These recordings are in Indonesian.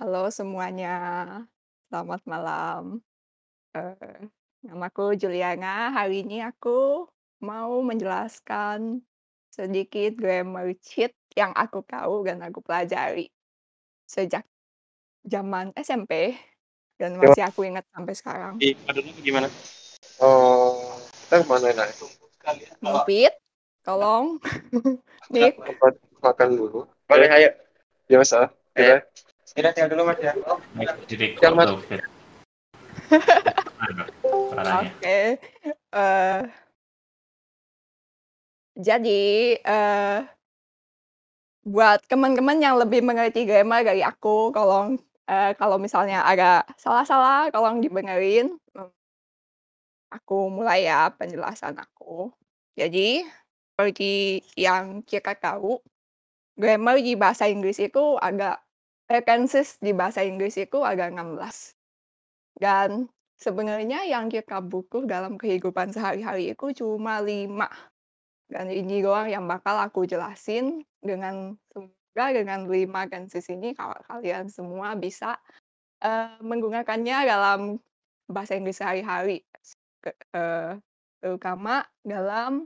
Halo semuanya, selamat malam. Eee, namaku Juliana, hari ini aku mau menjelaskan sedikit grammar cheat yang aku tahu dan aku pelajari sejak zaman SMP dan masih aku ingat sampai sekarang. Di Paduna gimana? Oh, kita ke mana enak itu? Mufid, tolong. Nik, Tempat makan dulu. Boleh, ayo. Biasa. Kita Tinggal dulu mas ya. Jadi. Aduh, suaranya. oke. Eee jadi, eee buat teman-teman yang lebih mengerti grammar dari aku, tolong, eee, kalau misalnya ada salah-salah tolong dibenerin. Mmm. Aku mulai ya penjelasan aku. Jadi, seperti yang kita tahu, grammar di bahasa Inggris itu agak tenses di bahasa Inggris itu ada 16. Dan sebenarnya yang kita butuh dalam kehidupan sehari-hari itu cuma 5. Dan ini doang yang bakal aku jelasin dengan semoga dengan 5 tenses ini kalian semua bisa, eee, menggunakannya dalam bahasa Inggris sehari-hari. Eee, terutama dalam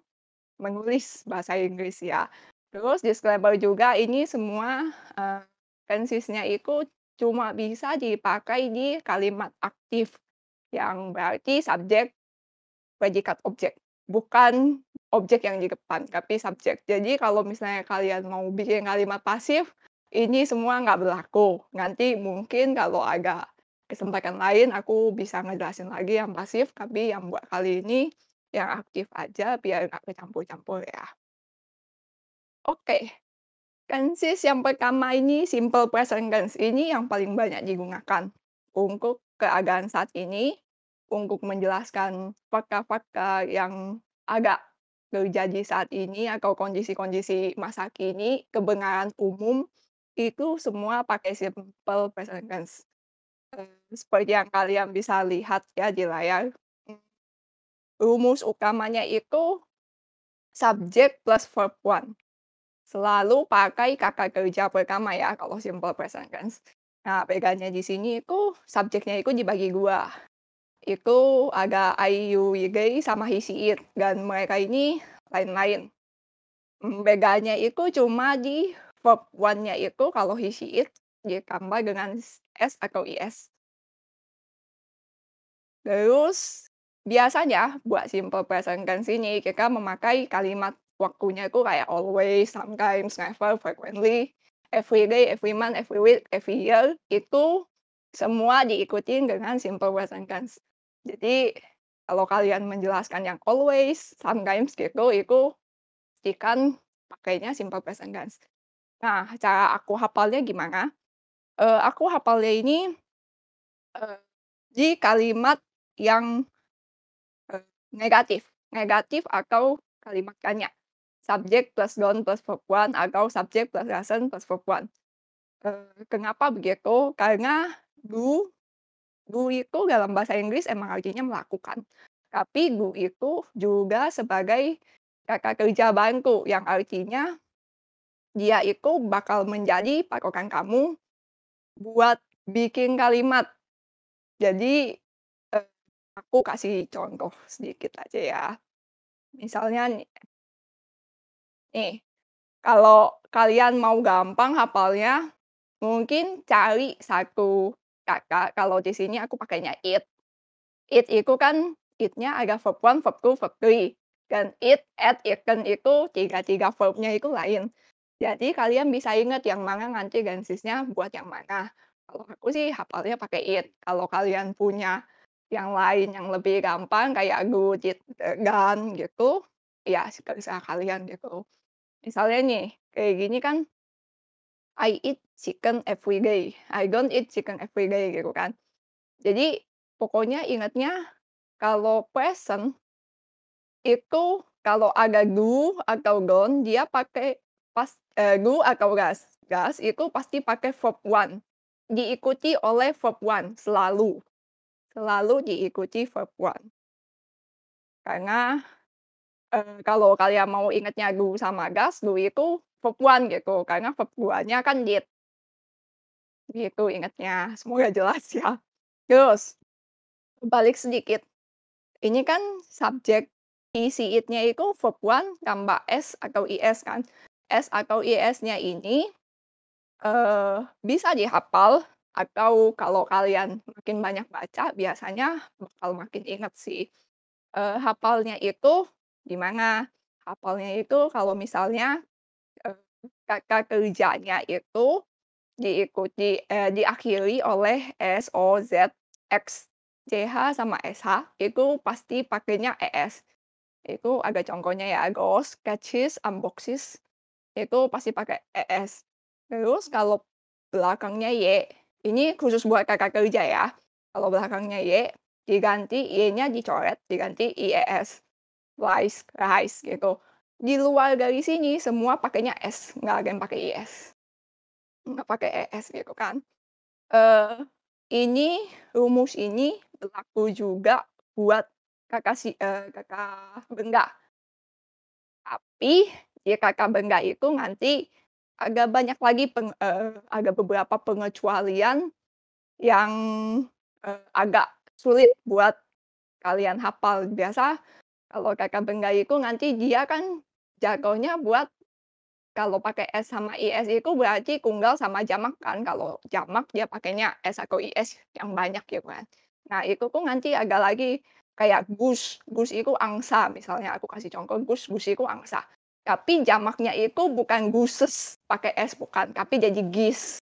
menulis bahasa Inggris ya. Terus disclaimer juga ini semua, eee, tensesnya itu cuma bisa dipakai di kalimat aktif, yang berarti subjek, predikat, objek. Bukan objek yang di depan, tapi subjek. Jadi kalau misalnya kalian mau bikin kalimat pasif, ini semua nggak berlaku. Nanti mungkin kalau ada kesempatan lain aku bisa ngejelasin lagi yang pasif, tapi yang buat kali ini yang aktif aja biar nggak kecampur-campur ya. Oke. Tenses yang pertama ini simple present tense, ini yang paling banyak digunakan untuk keadaan saat ini, untuk menjelaskan fakta-fakta yang agak terjadi saat ini atau kondisi-kondisi masa kini, kebenaran umum, itu semua pakai simple present tense. Eee, seperti yang kalian bisa lihat ya di layar, rumus utamanya itu subjek plus verb 1. Selalu pakai kata kerja pertama ya kalau simple present tense. Nah, bedanya di sini itu subjeknya itu dibagi 2. Itu ada I, you, they, sama he, she, it, dan mereka ini lain-lain. Bedanya itu cuma di verb 1-nya itu kalau he, she, it ditambah dengan s atau is. Terus biasanya buat simple present tense ini kita memakai kalimat waktunya itu kayak always, sometimes, never, frequently, every day, every month, every week, every year, itu semua diikutin dengan simple present tense. Jadi kalau kalian menjelaskan yang always, sometimes gitu, itu pastikan pakainya simple present tense. Nah, cara aku hafalnya gimana? Eee, aku hafalnya ini, eee, di kalimat yang, eee, negatif. Negatif atau kalimat tanya. Subjek plus noun plus verb 1 atau subjek plus present plus verb 1. Eee, kenapa begitu? Karena do do itu dalam bahasa Inggris emang artinya melakukan. Tapi do itu juga sebagai kata kerja bantu yang artinya dia itu bakal menjadi patokan kamu buat bikin kalimat. Jadi, eee, aku kasih contoh sedikit aja ya. Misalnya nih kalau kalian mau gampang hafalnya, mungkin cari satu kata, kalau di sini aku pakainya it. It itu kan it-nya ada verb 1, verb 2, verb 3. Dan eat, ate, eaten itu tiga-tiga verb-nya itu lain. Jadi kalian bisa ingat yang mana nanti tensesnya buat yang mana. Kalau aku sih hafalnya pakai it. Kalau kalian punya yang lain yang lebih gampang kayak did, eee, done gitu, ya terserah kalian gitu. Misalnya nih, kayak gini kan I eat chicken every day, I don't eat chicken every day gitu kan. Jadi pokoknya ingatnya kalau present itu kalau ada do atau don't dia pakai pas eee, do atau does. Does itu pasti pakai verb 1, diikuti oleh verb 1 selalu. Selalu diikuti verb 1. Karena, eee, kalau kalian mau ingatnya do sama does, do itu 1 gitu, karena 2-nya kan did. Gitu ingatnya, semoga jelas ya. Terus, balik sedikit. Ini kan subjek isi it-nya itu verb tambah s atau is kan. S atau is-nya ini eh, bisa dihafal atau kalau kalian makin banyak baca biasanya bakal makin ingat sih. Eh, hafalnya itu gimana? Hafalnya itu kalau misalnya eh, kata kerjanya itu diikuti eh, diakhiri oleh S, O, Z, X, CH sama SH itu pasti pakainya ES. Itu ada contohnya ya, goes, catches, unboxes itu pasti pakai ES. Terus kalau belakangnya Y, ini khusus buat kakak kerja ya. Kalau belakangnya Y, diganti Y-nya dicoret, diganti IES. Rice, rice gitu. Di luar dari sini semua pakainya S, nggak ada yang pakai IS. Nggak pakai ES gitu kan. Eh, ini rumus ini berlaku juga buat kakak si eh, kakak benda. Tapi di kakak benda itu nanti agak banyak lagi peng, eh, ada beberapa pengecualian yang eh, agak sulit buat kalian hafal. Biasa kalau kakak benda itu nanti dia kan jagonya buat kalau pakai S sama IS itu berarti tunggal sama jamak kan. Kalau jamak dia pakainya S atau IS yang banyak gitu kan. Nah, itu tuh nanti agak lagi kayak gus. Gus itu angsa misalnya aku kasih contoh gus, gus itu angsa. Tapi jamaknya itu bukan guses pakai S bukan, tapi jadi gis.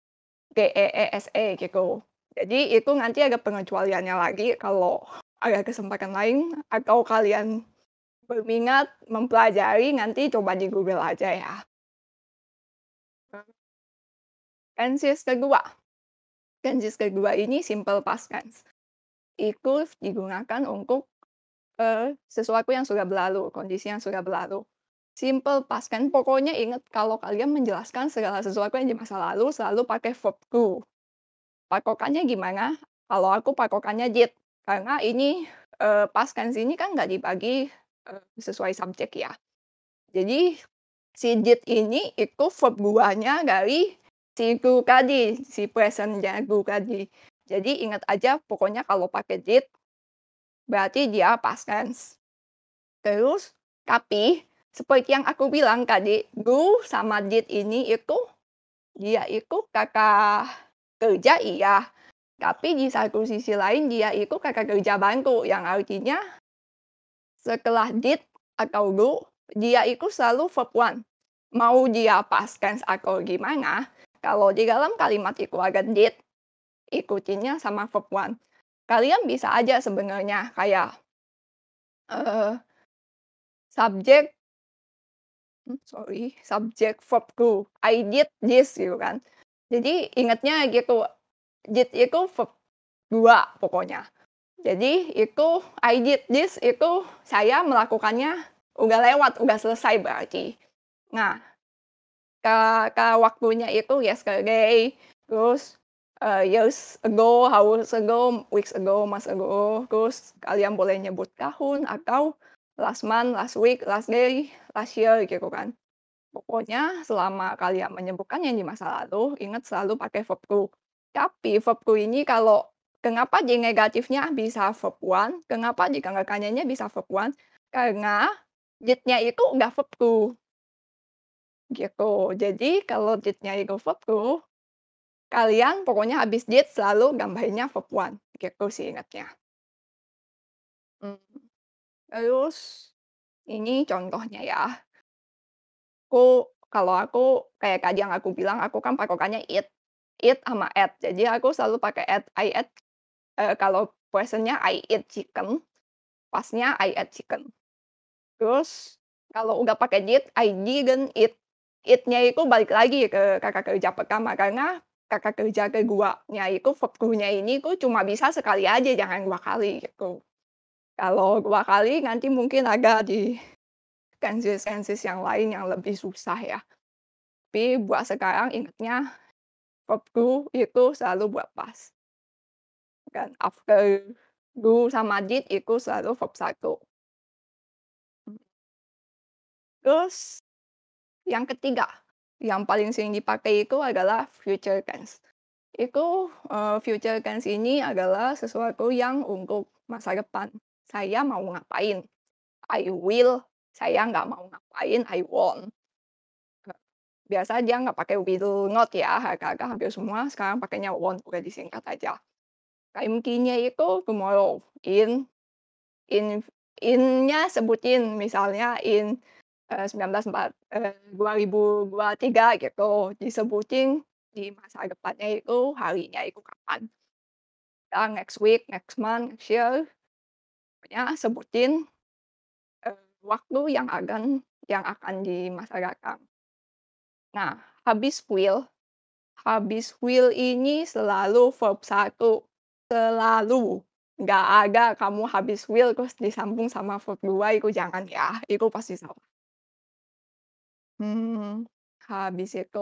G E E gitu. Jadi itu nanti ada pengecualiannya lagi kalau ada kesempatan lain atau kalian berminat mempelajari nanti coba di Google aja ya. Tenses kedua. Tenses kedua ini simple past tense. Itu digunakan untuk eh, sesuatu yang sudah berlalu, kondisi yang sudah berlalu. Simple past tense, pokoknya ingat kalau kalian menjelaskan segala sesuatu yang di masa lalu selalu pakai verb to. Pakokannya gimana? Kalau aku pakokannya did. Karena ini eh, past tense ini kan nggak dibagi eh, sesuai subjek ya. Jadi si did ini itu verb duanya dari si go tadi, si presentnya go tadi. Jadi ingat aja pokoknya kalau pakai did berarti dia past tense. Terus tapi seperti yang aku bilang tadi, go sama did ini itu dia itu kakak kerja iya. Tapi di satu sisi lain dia itu kakak kerja bantu yang artinya setelah did atau go dia itu selalu verb one. Mau dia past tense atau gimana, kalau di dalam kalimat itu ada did, ikutinnya sama verb one. Kalian bisa aja sebenarnya kayak uh, subjek, sorry, subjek verb to. I did this gitu kan. Jadi ingatnya gitu, did itu verb dua pokoknya. Jadi itu I did this itu saya melakukannya udah lewat, udah selesai berarti. Nah, ke, ke waktunya itu yesterday, terus uh, years ago, hours ago, weeks ago, months ago, terus kalian boleh nyebut tahun atau last month, last week, last day, last year gitu kan. Pokoknya selama kalian menyebutkan yang di masa lalu, ingat selalu pakai verb to. Tapi verb to ini kalau kenapa di negatifnya bisa verb one, kenapa di kanggakannya bisa verb one? Karena did-nya itu nggak verb to. Gitu. Jadi kalau did-nya itu verb to, kalian pokoknya habis did selalu gambarnya verb one. Gitu sih ingatnya. Hmm. Terus ini contohnya ya. Aku kalau aku kayak tadi yang aku bilang aku kan pakokannya it. It sama at. Jadi aku selalu pakai at. I at eh, kalau presentnya I eat chicken, pasnya I ate chicken. Terus kalau udah pakai did, I didn't eat. It-nya itu balik lagi ke kakak kerja pertama karena kakak kerja keduanya itu verb to-nya ini tuh cuma bisa sekali aja, jangan dua kali gitu. Kalau dua kali nanti mungkin agak di tenses-tenses yang lain yang lebih susah ya. Tapi buat sekarang ingatnya verb itu selalu buat pas. Kan after do sama did itu selalu verb satu. Terus yang ketiga, yang paling sering dipakai itu adalah future tense. Itu, eee, future tense ini adalah sesuatu yang untuk masa depan. Saya mau ngapain, I will, saya nggak mau ngapain, I won't. Biasa dia nggak pakai will not ya, agak-agak hampir semua sekarang pakainya won't, udah disingkat aja. Time-nya itu tomorrow, in in in-nya sebutin misalnya in, eee, 19 eee, 2023 gitu, disebutin di masa depannya itu harinya itu kapan. Ya next week, next month, next year. Pokoknya sebutin, eee, waktu yang akan yang akan di masa datang. Nah, habis will, habis will ini selalu verb 1, selalu. Nggak ada kamu habis will terus disambung sama verb 2 itu jangan ya, itu pasti salah. Hmm, habis itu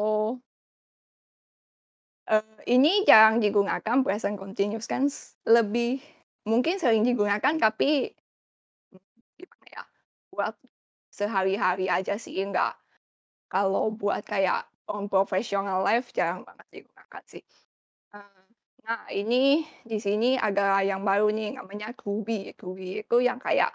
eee, ini jarang digunakan present continuous tense, lebih mungkin sering digunakan tapi gimana ya, buat sehari-hari aja sih, nggak kalau buat kayak on professional life jarang banget digunakan sih. Eee, nah ini di sini ada yang baru nih namanya. To be itu yang kayak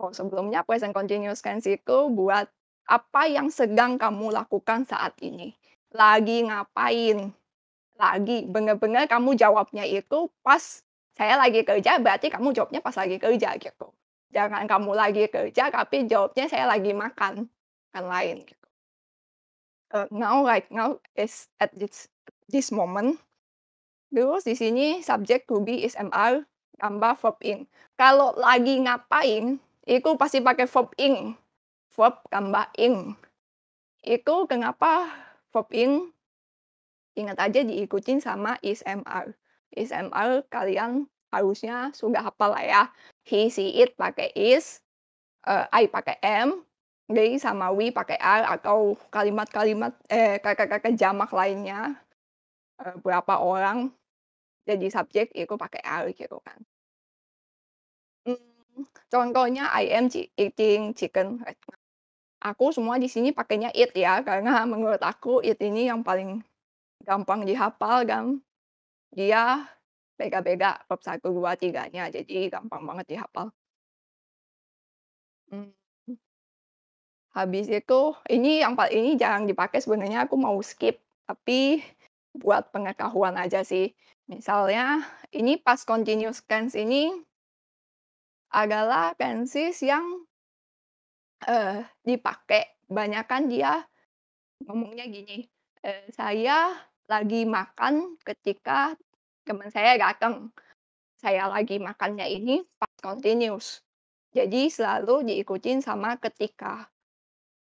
oh sebelumnya present continuous tense itu buat apa yang sedang kamu lakukan saat ini. Lagi ngapain, lagi, bener-bener kamu jawabnya itu pas saya lagi kerja berarti kamu jawabnya pas lagi kerja gitu. Jangan kamu lagi kerja tapi jawabnya saya lagi makan, kan lain gitu. Eee, now right now is at this this moment. Terus di sini subject to be is MR tambah verb ing. Kalau lagi ngapain, itu pasti pakai verb ing, verb tambah ing. Itu kenapa verb ing ingat aja diikutin sama is MR. Is MR kalian harusnya sudah hafal lah ya. He, she, it pakai is, eee, I pakai am, they sama we pakai are atau kalimat-kalimat eh, kata-kata jamak lainnya, eee, berapa orang jadi subjek itu pakai are gitu kan. Mmm, contohnya I am eating chicken. Aku semua di sini pakainya eat ya, karena menurut aku eat ini yang paling gampang dihafal dan dia beda-beda verb 1, 2, 3-nya, jadi gampang banget dihafal. Mmm. Habis itu ini yang pa ini jarang dipakai sebenarnya aku mau skip, tapi buat pengetahuan aja sih. Misalnya ini past continuous tense ini adalah tenses yang, eee, dipakai banyakan dia ngomongnya gini, eee, "Saya lagi makan ketika teman saya datang." Saya lagi makannya ini past continuous. Jadi selalu diikutin sama ketika.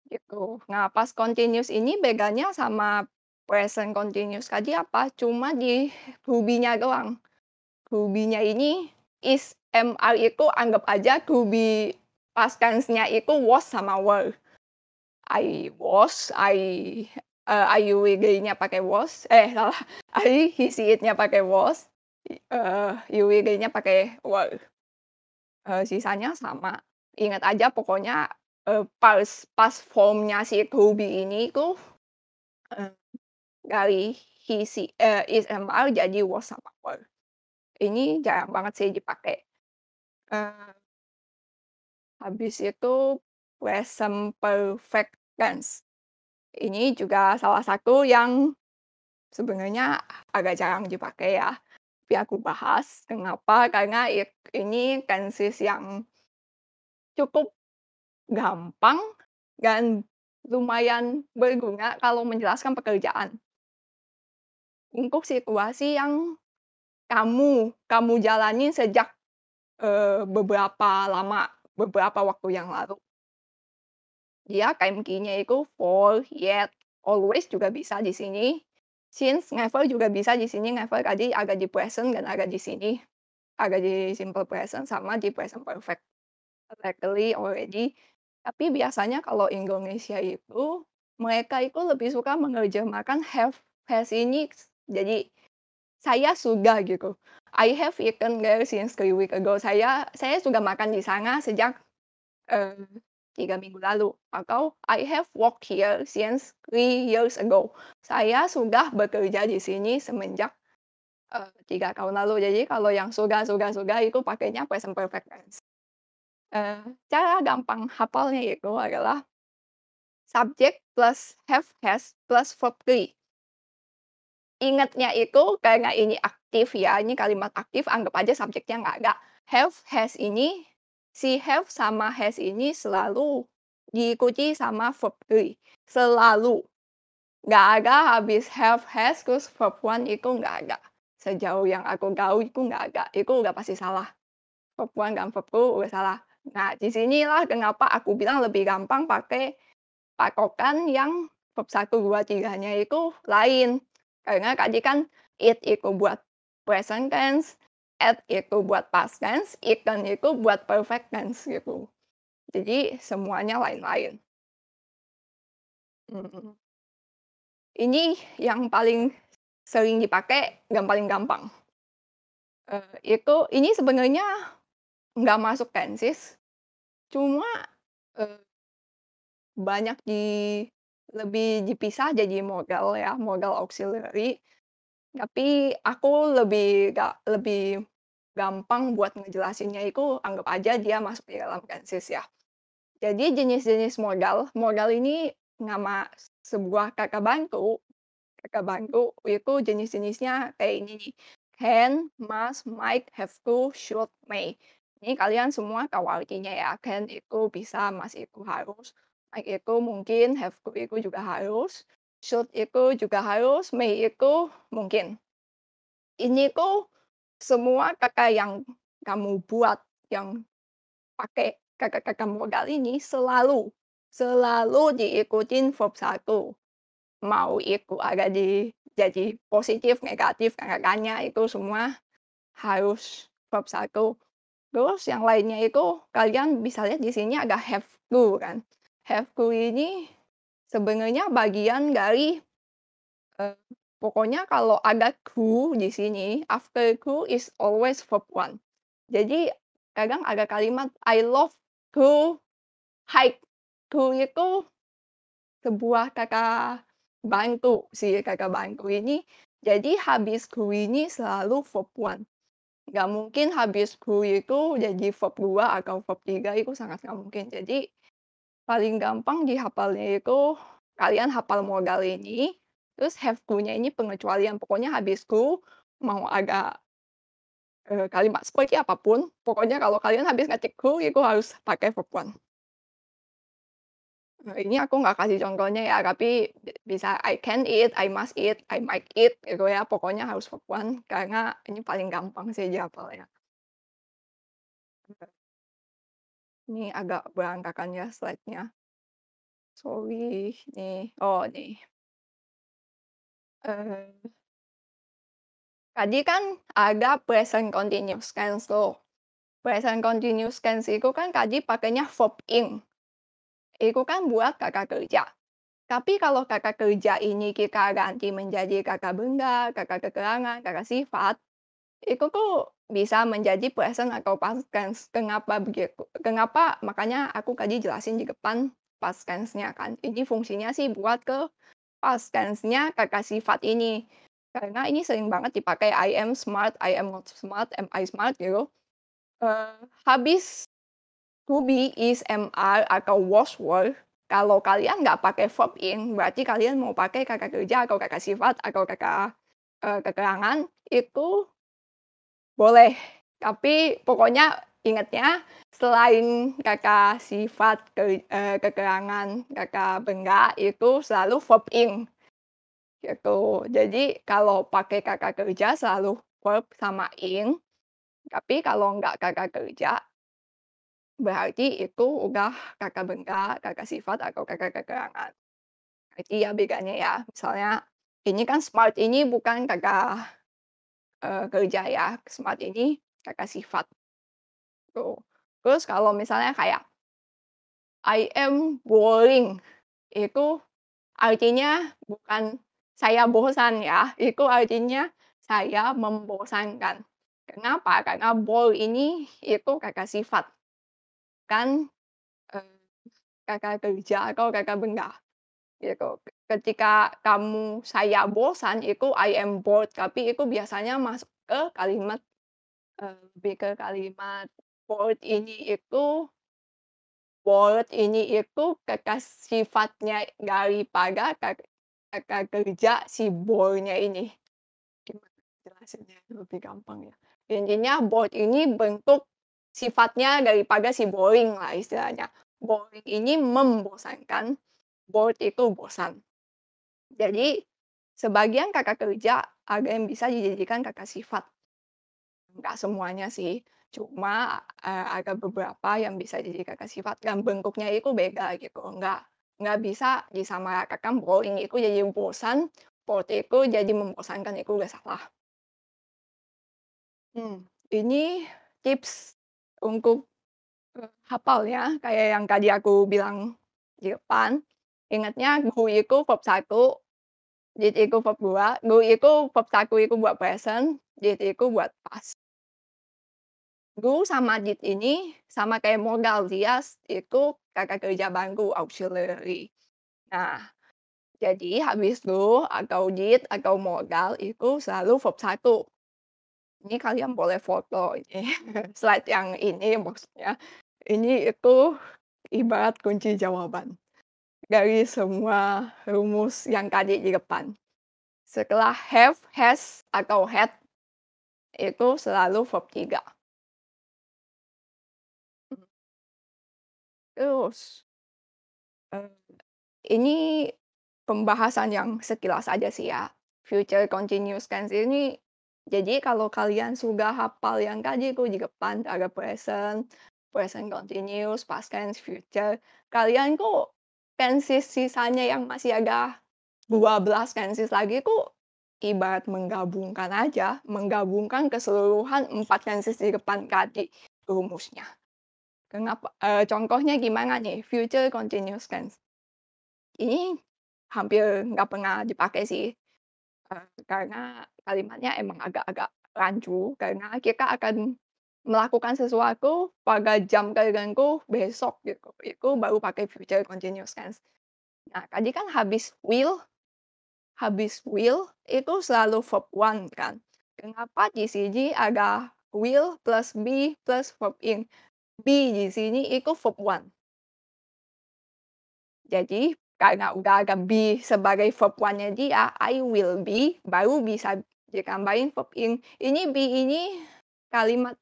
Gitu. Nah, past continuous ini bedanya sama present continuous tadi apa, cuma di to be-nya doang. To be-nya ini is, MR itu anggap aja be past tense-nya itu was sama were. I was, I eee, IUWD-nya pakai was, eh salah, I, he, she, it-nya pakai was, eee, UWD-nya pakai were. Eee, sisanya sama. Ingat aja pokoknya, eee, past past form-nya si be ini itu, dari she, eee, is, MR jadi were. Ini jarang banget sih dipakai. Eee habis itu present perfect tense. Ini juga salah satu yang sebenarnya agak jarang dipakai ya, tapi aku bahas. Kenapa? Karena ini tenses yang cukup gampang dan lumayan berguna kalau menjelaskan pekerjaan. Untuk situasi yang kamu kamu jalanin sejak, beberapa lama, beberapa waktu yang lalu. Dia time key-nya itu for, yet, always juga bisa di sini. Since, never juga bisa di sini, never tadi ada di present dan ada di sini. Ada di simple present sama di present perfect. Lately, already. Tapi biasanya kalau Indonesia itu, mereka itu lebih suka menerjemahkan have, has ini jadi, saya sudah gitu. I have eaten there since 3 week ago. Saya saya sudah makan di sana sejak, 3 minggu lalu, atau I have worked here since 3 years ago. Saya sudah bekerja di sini semenjak, 3 tahun lalu. Jadi kalau yang sudah sudah sudah itu pakainya present perfect tense. Eee, cara gampang hafalnya itu adalah subjek plus have, has, plus verb 3. Ingatnya itu karena ini aktif ya, ini kalimat aktif, anggap aja subjeknya nggak ada. Have, has ini, si have sama has ini selalu diikuti sama verb 3. Selalu. Nggak ada habis have, has, terus verb 1 itu nggak ada. Sejauh yang aku tahu itu nggak ada. Itu udah pasti salah. Verb 1 dan verb 2 udah salah. Nah, di sinilah kenapa aku bilang lebih gampang pakai patokan yang verb 1, 2, 3-nya itu lain. Karena tadi kan it itu buat present tense, at itu buat past tense, ikan itu buat perfect tense gitu. Jadi semuanya lain-lain. Mhm. Ini yang paling sering dipakai dan paling gampang. Eee, itu ini sebenarnya nggak masuk tenses, cuma, eee, banyak di lebih dipisah jadi modal ya, modal auxiliary. Tapi aku lebih ga lebih gampang buat ngejelasinnya itu anggap aja dia masuk di dalam tenses ya. Jadi jenis-jenis modal, modal ini nama sebuah kata bantu. Kata bantu itu jenis-jenisnya kayak ini nih, can, must, might, have to, should, may. Ini kalian semua tahu ya, can itu bisa, must itu harus, might itu mungkin, have itu juga harus, should itu juga harus, may itu mungkin. Ini tuh semua kata yang kamu buat, yang pakai kata-kata modal ini selalu, selalu diikutin verb 1. Mau itu ada di jadi positif, negatif, kata-katanya itu semua harus verb 1. Terus yang lainnya itu kalian bisa lihat di sini ada have to kan. Have to ini sebenarnya bagian dari, eee, pokoknya kalau ada to di sini, after to is always verb 1. Jadi kadang ada kalimat I love to hike. To itu sebuah kata bantu si kata bantu ini. Jadi habis to ini selalu verb 1. Nggak mungkin habis to itu jadi verb 2 atau verb 3 itu sangat nggak mungkin. Jadi paling gampang dihafalnya itu kalian hafal modal ini, terus have to-nya ini pengecualian. Pokoknya habis to mau ada eee, kalimat seperti apa pun, pokoknya kalau kalian habis ngetik to itu harus pakai verb 1. Nah, ini aku nggak kasih contohnya ya, tapi bi bisa I can eat, I must eat, I might eat gitu ya, pokoknya harus verb 1 karena ini paling gampang sih dihafalnya. Ini agak berantakan ya slide-nya. Sorry, nih. Oh, nih. Eee Tadi kan ada present continuous tense tuh. Present continuous tense itu kan tadi pakainya verb ing. Itu kan buat kata kerja. Tapi kalau kata kerja ini kita ganti menjadi kata benda, kata keterangan, kata sifat, itu tuh bisa menjadi present atau past tense. Kenapa begitu? Kenapa? Makanya aku tadi jelasin di depan past tense-nya kan. Ini fungsinya sih buat ke past tense-nya kata sifat ini. Karena ini sering banget dipakai I am smart, I am not smart, am I smart gitu. Eee, habis to be, is, am, are, atau was, were, kalau kalian nggak pakai verb ing, berarti kalian mau pakai kata kerja atau kata sifat atau kata, eee, keterangan, itu boleh. Tapi pokoknya ingatnya selain kata sifat, ke eee, keterangan, kata benda, itu selalu verb ing. Gitu. Jadi kalau pakai kata kerja selalu verb sama ing. Tapi kalau nggak kata kerja berarti itu udah kata benda, kata sifat, atau kata keterangan. Itu ya bedanya ya. Misalnya ini kan smart ini bukan kata, eee, kerja ya, smart ini kata sifat. Tuh. Terus kalau misalnya kayak I am boring, itu artinya bukan saya bosan ya, itu artinya saya membosankan. Kenapa? Karena bore ini itu kata sifat. Kan, eee Kakak kerja atau Kakak benda, gitu. Ketika kamu saya bosan itu I am bored, tapi itu biasanya masuk ke kalimat, eee, lebih ke kalimat bored ini itu bored ini itu Kakak sifatnya daripada Kak Kakak kerja si bore-nya ini. Gimana jelasinnya lebih gampang ya? Intinya bored ini bentuk sifatnya daripada si boring lah istilahnya. Boring ini membosankan, bored itu bosan. Jadi, sebagian Kakak kerja ada yang bisa dijadikan Kakak sifat. Nggak semuanya sih, cuma, eee, ada beberapa yang bisa jadi Kakak sifat dan bentuknya itu beda gitu, nggak nggak bisa disamaratakan boring itu jadi bosan, bored itu jadi membosankan, itu udah salah. Mmm, ini tips untuk, eee, hafal ya, kayak yang tadi aku bilang di depan. Ingatnya go itu verb 1, did itu verb 2, go itu verb 1 itu buat present, did itu buat past. Go sama did ini sama kayak modal, dia itu Kakak kerja bantu, auxiliary. Nah, jadi habis go atau did atau modal itu selalu verb 1. Ini kalian boleh foto ini, slide yang ini maksudnya. Ini itu ibarat kunci jawaban dari semua rumus yang tadi di depan. Setelah have, has, atau had, itu selalu verb 3. Mmm. Terus eee, ini pembahasan yang sekilas aja sih ya. Future continuous tense ini jadi kalau kalian sudah hafal yang tadi tuh di depan ada present, present continuous, past tense, future, kalian tuh tenses sisanya yang masih ada 12 tenses lagi tuh ibarat menggabungkan aja, menggabungkan keseluruhan 4 tenses di depan tadi rumusnya. Kenapa eee, contohnya gimana nih future continuous tense. Ini hampir nggak pernah dipakai sih, eee, karena kalimatnya emang agak-agak rancu, karena kita akan melakukan sesuatu pada jam tertentu besok gitu, itu baru pakai future continuous tense. Nah, tadi kan habis will habis will itu selalu verb 1 kan. Kenapa di sini ada will plus be plus verb in. Be di sini itu verb 1. Jadi, karena udah ada be sebagai verb 1-nya dia, I will be, baru bisa ditambahin verb in. Ini be ini kalimat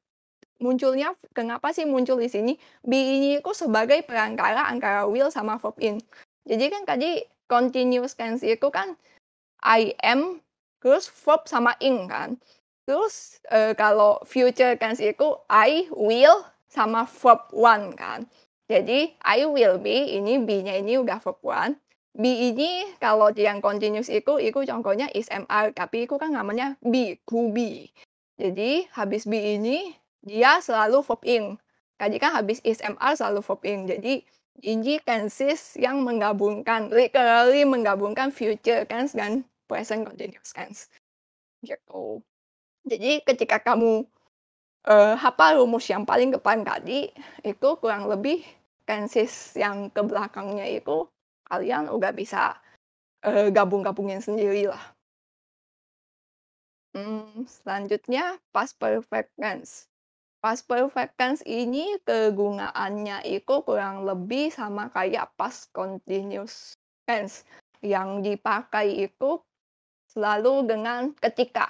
munculnya kenapa sih muncul di sini? Be ini itu sebagai perantara antara will sama verb in. Jadi kan tadi continuous tense itu kan I am, terus verb sama in kan. Terus, eee, kalau future tense itu I will sama verb 1 kan. Jadi I will be, ini be-nya ini udah verb 1. Be ini kalau yang continuous itu, itu contohnya is, am, are, tapi itu kan namanya be, to be. Jadi habis be ini dia selalu verb in. Tadi kan habis are selalu verb in. Jadi ini tenses yang menggabungkan, literally menggabungkan future tense dan present continuous tense. Gitu. Jadi ketika kamu, eee, hafal rumus yang paling depan tadi, itu kurang lebih tenses yang ke belakangnya itu kalian udah bisa, eee, gabung-gabungin sendirilah. Mmm, selanjutnya past perfect tense. Past perfect tense ini kegunaannya itu kurang lebih sama kayak past continuous tense. Yang dipakai itu selalu dengan ketika.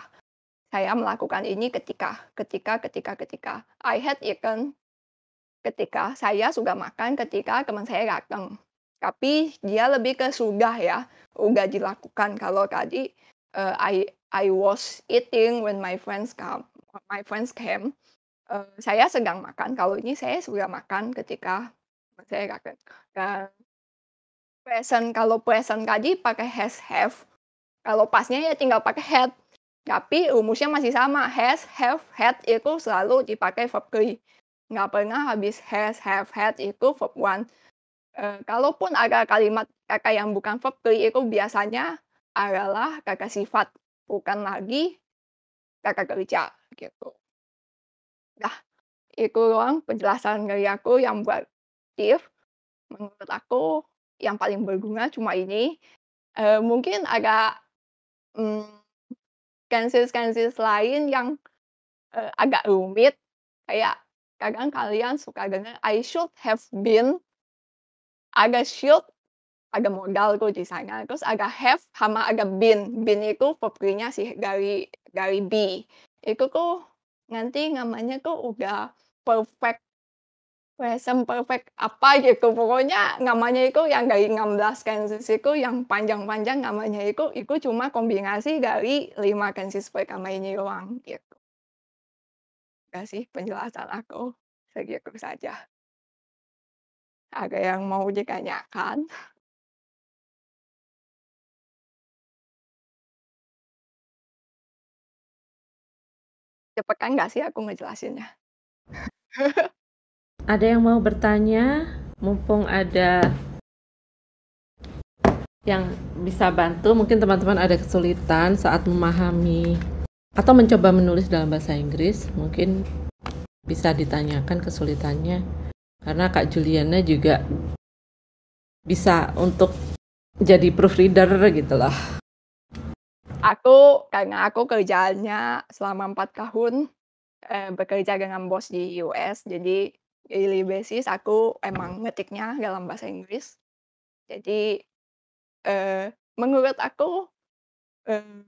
Saya melakukan ini ketika, ketika, ketika, ketika. I had eaten ketika, saya sudah makan ketika teman saya datang. Tapi dia lebih ke sudah ya, udah dilakukan. Kalau tadi, eee, I I was eating when my friends come my friends came, eee, saya sedang makan, kalau ini saya sudah makan ketika saya datang. Dan present, kalau present tadi pakai has, have, kalau past-nya ya tinggal pakai had. Tapi rumusnya masih sama, has, have, had itu selalu dipakai verb 3. Nggak pernah habis has, have, had itu verb 1. Eee, kalaupun ada kalimat kata yang bukan verb 3 itu biasanya adalah kata sifat, bukan lagi kata kerja, gitu. Nah, itu doang penjelasan dari aku yang buat tips. menurut aku yang paling berguna cuma ini, eee, mungkin agak, mmm, Kansis-kansis lain yang, eee, agak rumit, kayak kadang kalian suka denger, "I should have been" ada should, ada modalku di sana, terus ada have sama ada been. Been itu 3-nya sih dari dari be. Itu tuh nanti namanya tuh udah perfect present perfect apa gitu, pokoknya namanya itu yang dari 16 tenses itu yang panjang-panjang namanya itu, itu cuma kombinasi dari 5 tenses pertama ini doang, gitu. Udah sih penjelasan aku, segitu saja. Ada yang mau ditanyakan? Cepetan nggak sih aku ngejelasinnya? Ada yang mau bertanya? Mumpung ada yang bisa bantu, mungkin teman-teman ada kesulitan saat memahami atau mencoba menulis dalam bahasa Inggris, mungkin bisa ditanyakan kesulitannya. Karena Kak Juliana juga bisa untuk jadi proofreader gitu loh. Aku karena aku kerjanya selama 4 tahun, eee, bekerja dengan bos di US, jadi daily basis aku emang ngetiknya dalam bahasa Inggris. Jadi, eee, menurut aku, eee,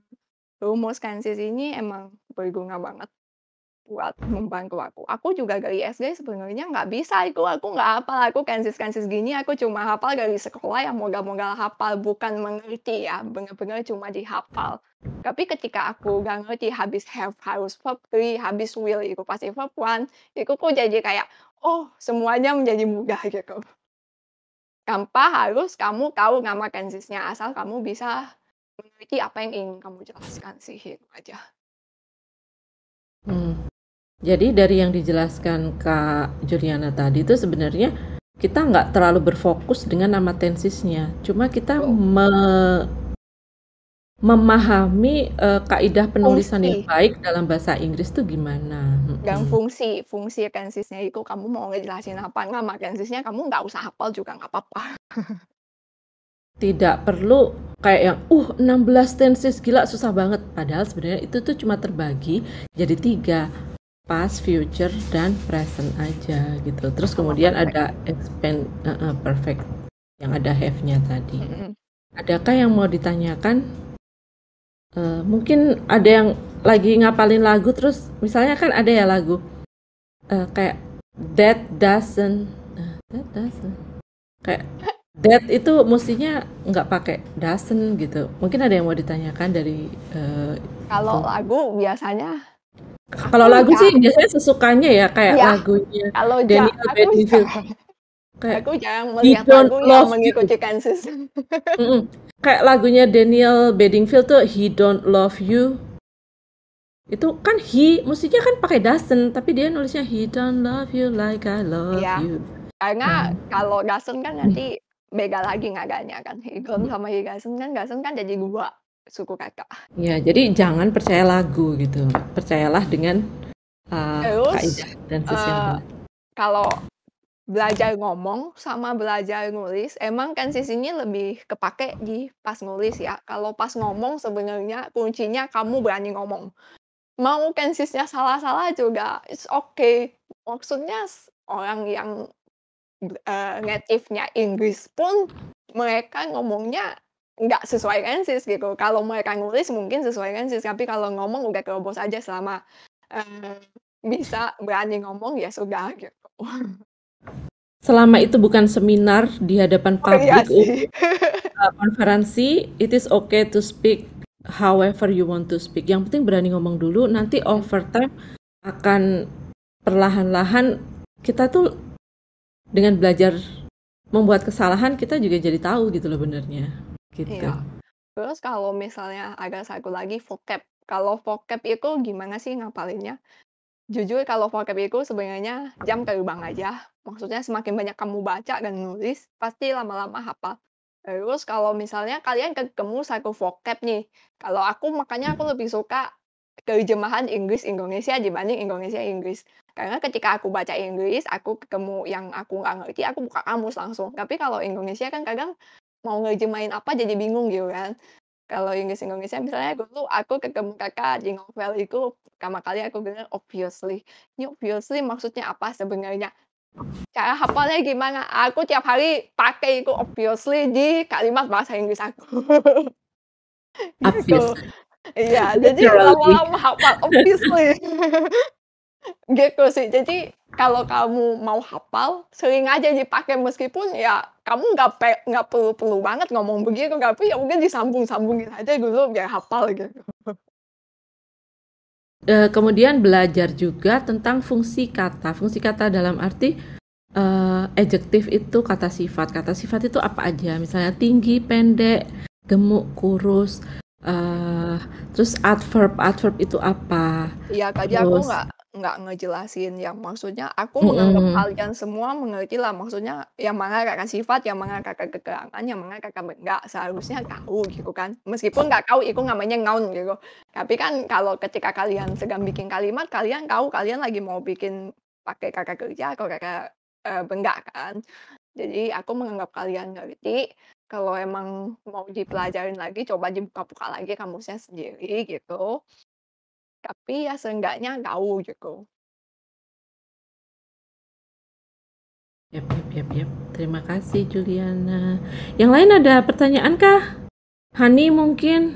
rumus Kansis ini emang berguna banget buat membantu aku. Aku juga dari SD sebenarnya nggak bisa itu, aku nggak hafal, aku Kansis-kansis gini aku cuma hafal dari sekolah yang modal-modal hafal, bukan mengerti ya, bener-bener cuma dihafal. Tapi ketika aku udah ngerti habis have harus verb 3, habis will itu pasti verb 1, itu kok jadi kayak, oh semuanya menjadi mudah gitu. Tanpa harus kamu tahu nama Kansisnya, asal kamu bisa mengerti apa yang ingin kamu jelaskan sih, itu aja. Hmm. Jadi dari yang dijelaskan Kak Juliana tadi itu sebenarnya kita nggak terlalu berfokus dengan nama tensisnya, cuma kita me memahami, eee, kaidah penulisan yang Fungsi. baik dalam bahasa Inggris tuh gimana, Dan fungsi, fungsi Kansisnya itu kamu mau ngejelasin apa, nama Kansisnya kamu nggak usah hafal juga nggak apa-apa. Tidak perlu kayak yang, "Uh 16 tenses, gila susah banget." Padahal sebenarnya itu tuh cuma terbagi jadi 3, past, future, dan present aja gitu. Terus kemudian perfect. ada expand heeh, perfect yang ada have-nya tadi. Mhm. Adakah yang mau ditanyakan? Eee, mungkin ada yang lagi ngapalin lagu terus misalnya kan ada ya lagu, eee, kayak that doesn't eee, that doesn't kayak that itu mustinya nggak pakai doesn't gitu. Mungkin ada yang mau ditanyakan dari, eee, Kalau lagu biasanya Kalau aku lagu sih biasanya sesukanya ya kayak Iya, lagunya kalau Daniel aku Bedingfield. Kayak aku jarang melihat lagu yang mengikuti Kansis. Mhm, kayak lagunya Daniel Bedingfield tuh He Don't Love You. Itu kan he mustinya kan pakai doesn't, tapi dia nulisnya He don't love you like I love Iya, you. karena Nah. kalau doesn't kan Mhm. nanti beda lagi nadanya kan, he don't sama he doesn't kan, doesn't kan jadi 2 suku kata. Ya, jadi jangan percaya lagu gitu. Percayalah dengan, eee, Terus, kaidah dan sis yang eee, benar. kalau belajar ngomong sama belajar nulis, emang Kansis ini lebih kepake di pas nulis ya. Kalau pas ngomong sebenarnya kuncinya kamu berani ngomong. Mau Kansisnya salah-salah juga it's okay. Maksudnya orang yang, eee, native-nya Inggris pun mereka ngomongnya nggak sesuai Kansis gitu. Kalau mereka nulis mungkin sesuai Kansis, tapi kalau ngomong udah terobos aja selama, eee, bisa berani ngomong ya sudah gitu. Selama itu bukan seminar di hadapan Oh iya publik untuk, eee, konferensi, it is okay to speak however you want to speak. Yang penting berani ngomong dulu, nanti Mhm. over time akan perlahan-lahan kita tuh dengan belajar membuat kesalahan, kita juga jadi tahu gitu loh benernya, gitu. Iya. Terus kalau misalnya ada satu lagi vocab. Kalau vocab itu gimana sih ngapalinnya? Jujur kalau vocab itu sebenarnya jam terbang aja. Maksudnya semakin banyak kamu baca dan nulis, pasti lama-lama hafal. Terus kalau misalnya kalian ketemu satu vocab nih, kalau aku makanya aku lebih suka terjemahan Inggris Indonesia dibanding Indonesia Inggris. Karena ketika aku baca Inggris, aku ketemu yang aku nggak ngerti, aku buka kamus langsung. Tapi kalau Indonesia kan kadang mau nerjemahin apa jadi bingung gitu kan. Kalau Inggris Indonesia misalnya dulu aku ketemu Kakak di novel itu pertama kali aku dengar obviously. Ini obviously maksudnya apa sebenarnya? Cara hafalnya gimana? Aku tiap hari pakai itu obviously di kalimat bahasa Inggris aku. Gitu. Obviously. Iya, jadi lama-lama hafal obviously. Gitu sih. Jadi kalau kamu mau hafal, sering aja dipakai meskipun ya kamu nggak pe nggak perlu-perlu banget ngomong begitu, tapi ya mungkin disambung-sambungin aja dulu biar hafal gitu. Eh, kemudian belajar juga tentang fungsi kata. Fungsi kata dalam arti eh, adjektif itu kata sifat. Kata sifat itu apa aja? Misalnya tinggi, pendek, gemuk, kurus. eh, terus adverb, adverb itu apa? Iya, tadi aku nggak nggak ngejelasin yang maksudnya aku menganggap Mm-mm. kalian semua mengerti lah maksudnya yang mana kakak sifat, yang mana kakak keterangan, yang mana kakak enggak seharusnya tahu gitu kan. Meskipun nggak tahu itu namanya noun gitu. Tapi kan kalau ketika kalian sedang bikin kalimat, kalian tahu kalian lagi mau bikin pakai kakak kerja atau kakak eh, enggak kan. Jadi aku menganggap kalian ngerti. Kalau emang mau dipelajarin lagi, coba dibuka-buka lagi kamusnya sendiri gitu. Tapi ya seenggaknya tahu gitu. Yap, yap, yap, yap. Terima kasih Juliana. Yang lain ada pertanyaan kah? Hani mungkin?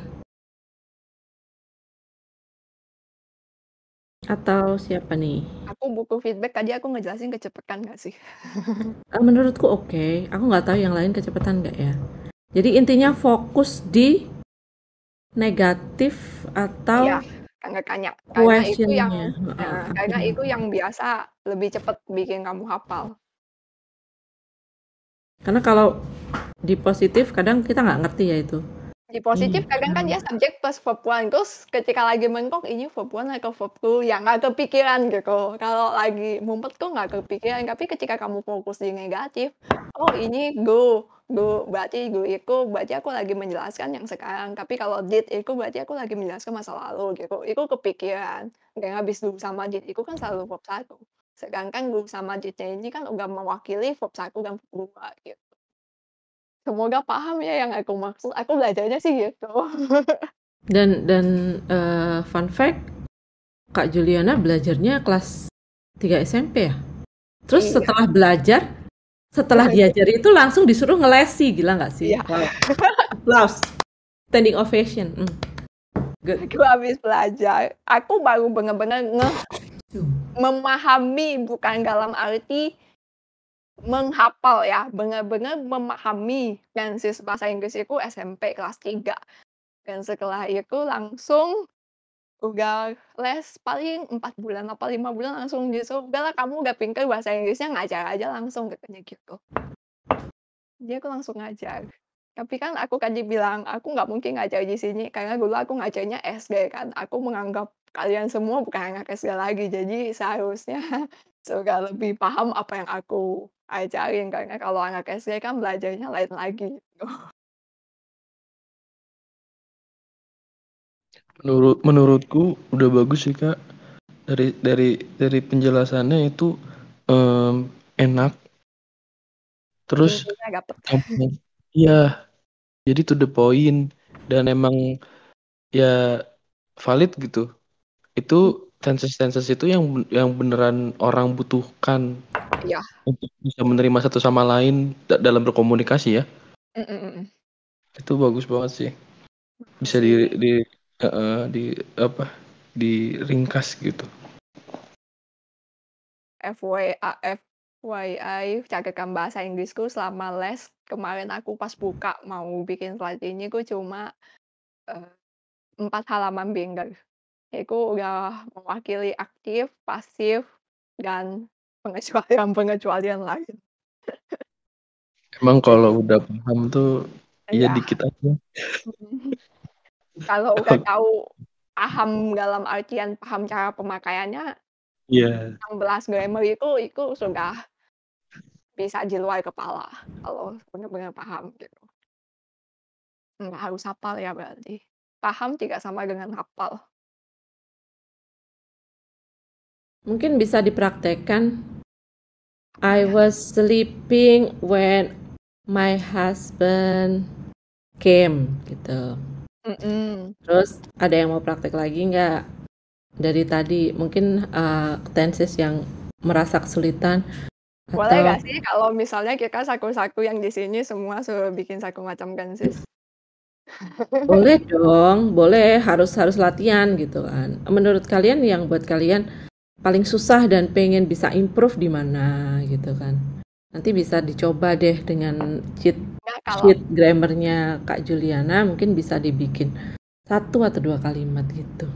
Atau siapa nih? Aku buku feedback tadi aku ngejelasin kecepatan nggak sih? Eh, menurutku oke. Aku nggak tahu yang lain kecepatan nggak ya. Jadi intinya fokus di negatif atau Iya, karena kanya karena itu yang nah, karena itu yang biasa lebih cepat bikin kamu hafal. Karena kalau di positif kadang kita nggak ngerti ya itu. Di positif Iya. kadang kan dia subjek plus verb one terus ketika lagi mentok ini verb one atau verb two yang nggak kepikiran gitu. Kalau lagi mumpet kok nggak kepikiran. Tapi ketika kamu fokus di negatif, oh ini go, go berarti go itu berarti aku lagi menjelaskan yang sekarang. Tapi kalau did itu berarti aku lagi menjelaskan masa lalu gitu. Itu kepikiran. Nggak habis do sama did itu kan selalu verb satu. Sedangkan go sama didnya ini kan udah mewakili verb satu dan verb dua gitu. Semoga paham ya yang aku maksud. Aku belajarnya sih gitu. Dan dan eh, fun fact, Kak Juliana belajarnya kelas 3 SMP ya. Terus Iya. setelah belajar, setelah Ngelesi. diajari itu langsung disuruh ngelesi, gila nggak sih? Iya. Wow. Applause. Standing ovation. Hmm. Good. Aku habis belajar. Aku baru benar-benar nge memahami bukan dalam arti menghafal ya, benar-benar memahami tenses bahasa Inggris itu SMP kelas 3. Dan setelah itu langsung udah les paling 4 bulan apa 5 bulan langsung disuruh, "Udahlah kamu udah pintar bahasa Inggrisnya ngajar aja langsung," katanya gitu. Jadi aku langsung ngajar. Tapi kan aku tadi bilang, aku nggak mungkin ngajar di sini karena dulu aku ngajarnya SD kan. Aku menganggap kalian semua bukan anak SD lagi, jadi seharusnya sudah lebih paham apa yang aku ajarin karena kalau anak SD kan belajarnya lain lagi gitu. Menurut menurutku udah bagus sih Kak. Dari dari dari penjelasannya itu em, enak. Terus dapet. gampang. Iya. Jadi to the point dan emang ya valid gitu. Itu tenses-tenses itu yang yang beneran orang butuhkan Iya. untuk bisa menerima satu sama lain da- dalam berkomunikasi ya. Mm, mm, mm. Itu bagus banget sih. Bisa di di eh, di apa? Diringkas gitu. FYI, FYI, catatan bahasa Inggrisku selama les kemarin aku pas buka mau bikin slide ini ku cuma eh, empat halaman bingkai. Itu udah mewakili aktif, pasif, dan pengecualian-pengecualian lain. Emang kalau udah paham tuh ya Iya. dikit aja. Kalau udah tahu paham dalam artian paham cara pemakaiannya, Iya. yang belas grammar itu itu sudah bisa di luar kepala kalau benar-benar paham gitu. Nggak harus hafal ya berarti. Paham tidak sama dengan hafal. mungkin bisa dipraktekkan. I was sleeping when my husband came gitu. Mhm. Terus ada yang mau praktek lagi nggak? Dari tadi mungkin uh, tenses yang merasa kesulitan Boleh atau sih kalau misalnya kita saku-saku yang di sini semua suruh bikin saku macam kan, Sis? boleh dong, boleh harus harus latihan gitu kan. Menurut kalian yang buat kalian paling susah dan pengen bisa improve di mana gitu kan? Nanti bisa dicoba deh dengan cheat Nggak kalau sheet grammarnya Kak Juliana mungkin bisa dibikin satu atau dua kalimat gitu.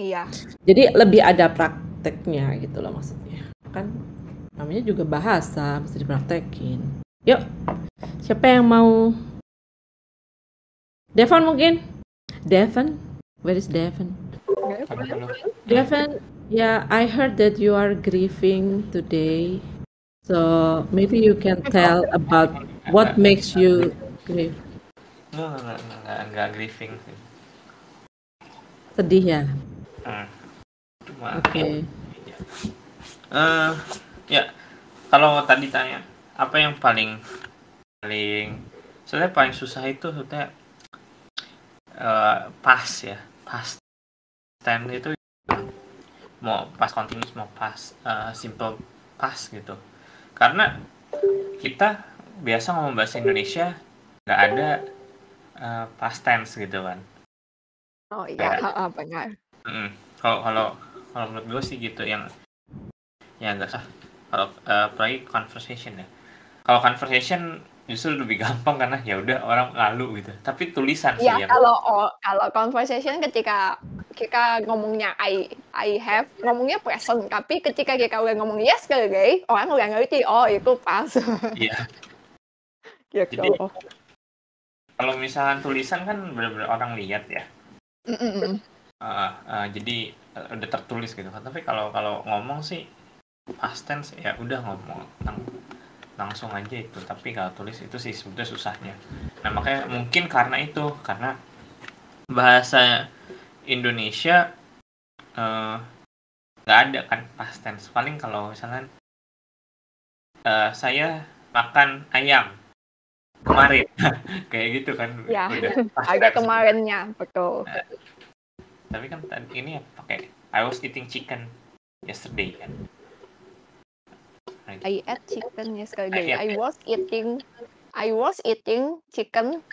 iya. Jadi lebih ada prakteknya gitu loh maksudnya. Kan namanya juga bahasa mesti dipraktekin. Yuk, siapa yang mau? Devon mungkin? Devon? Where is Devon? Devon, yeah, I heard that you are grieving today. So maybe you can tell about what makes you grieve. Enggak, enggak, enggak, enggak, enggak grieving sih. Sedih ya? Hmm. Cuma Oke. eh ya kalau tadi tanya apa yang paling paling sebenarnya paling susah itu sebenarnya eh, pas ya pas tense itu mau pas continuous mau pas eh, simple pas gitu karena kita biasa ngomong bahasa Indonesia nggak ada eh, past tense gitu kan Oh iya, benar. Kalau kalau kalau menurut gue sih gitu yang yang enggak sah. Kalau eh, apalagi conversation ya. Kalau conversation justru lebih gampang karena ya udah orang lalu gitu. Tapi tulisan sih Iya, yang kalau oh, kalau conversation ketika kita ngomongnya I I have ngomongnya present, tapi ketika kita udah ngomong yesterday, orang udah ngerti, oh itu pas. iya. gitu. Jadi kalau misalkan tulisan kan benar-benar orang lihat ya. Eh, eh, jadi eh, udah tertulis gitu kan. Tapi kalau kalau ngomong sih past tense ya udah ngomong lang- langsung aja itu. Tapi kalau tulis itu sih sebetulnya susahnya. Nah makanya mungkin karena itu karena bahasa Indonesia eh, nggak ada kan past tense. Paling kalau misalnya eh, saya makan ayam kemarin kayak gitu kan Ya, Ada kemarinnya, betul. tapi kan ini ya pakai I was eating chicken yesterday kan. I ate chicken yesterday. I was eating I was eating chicken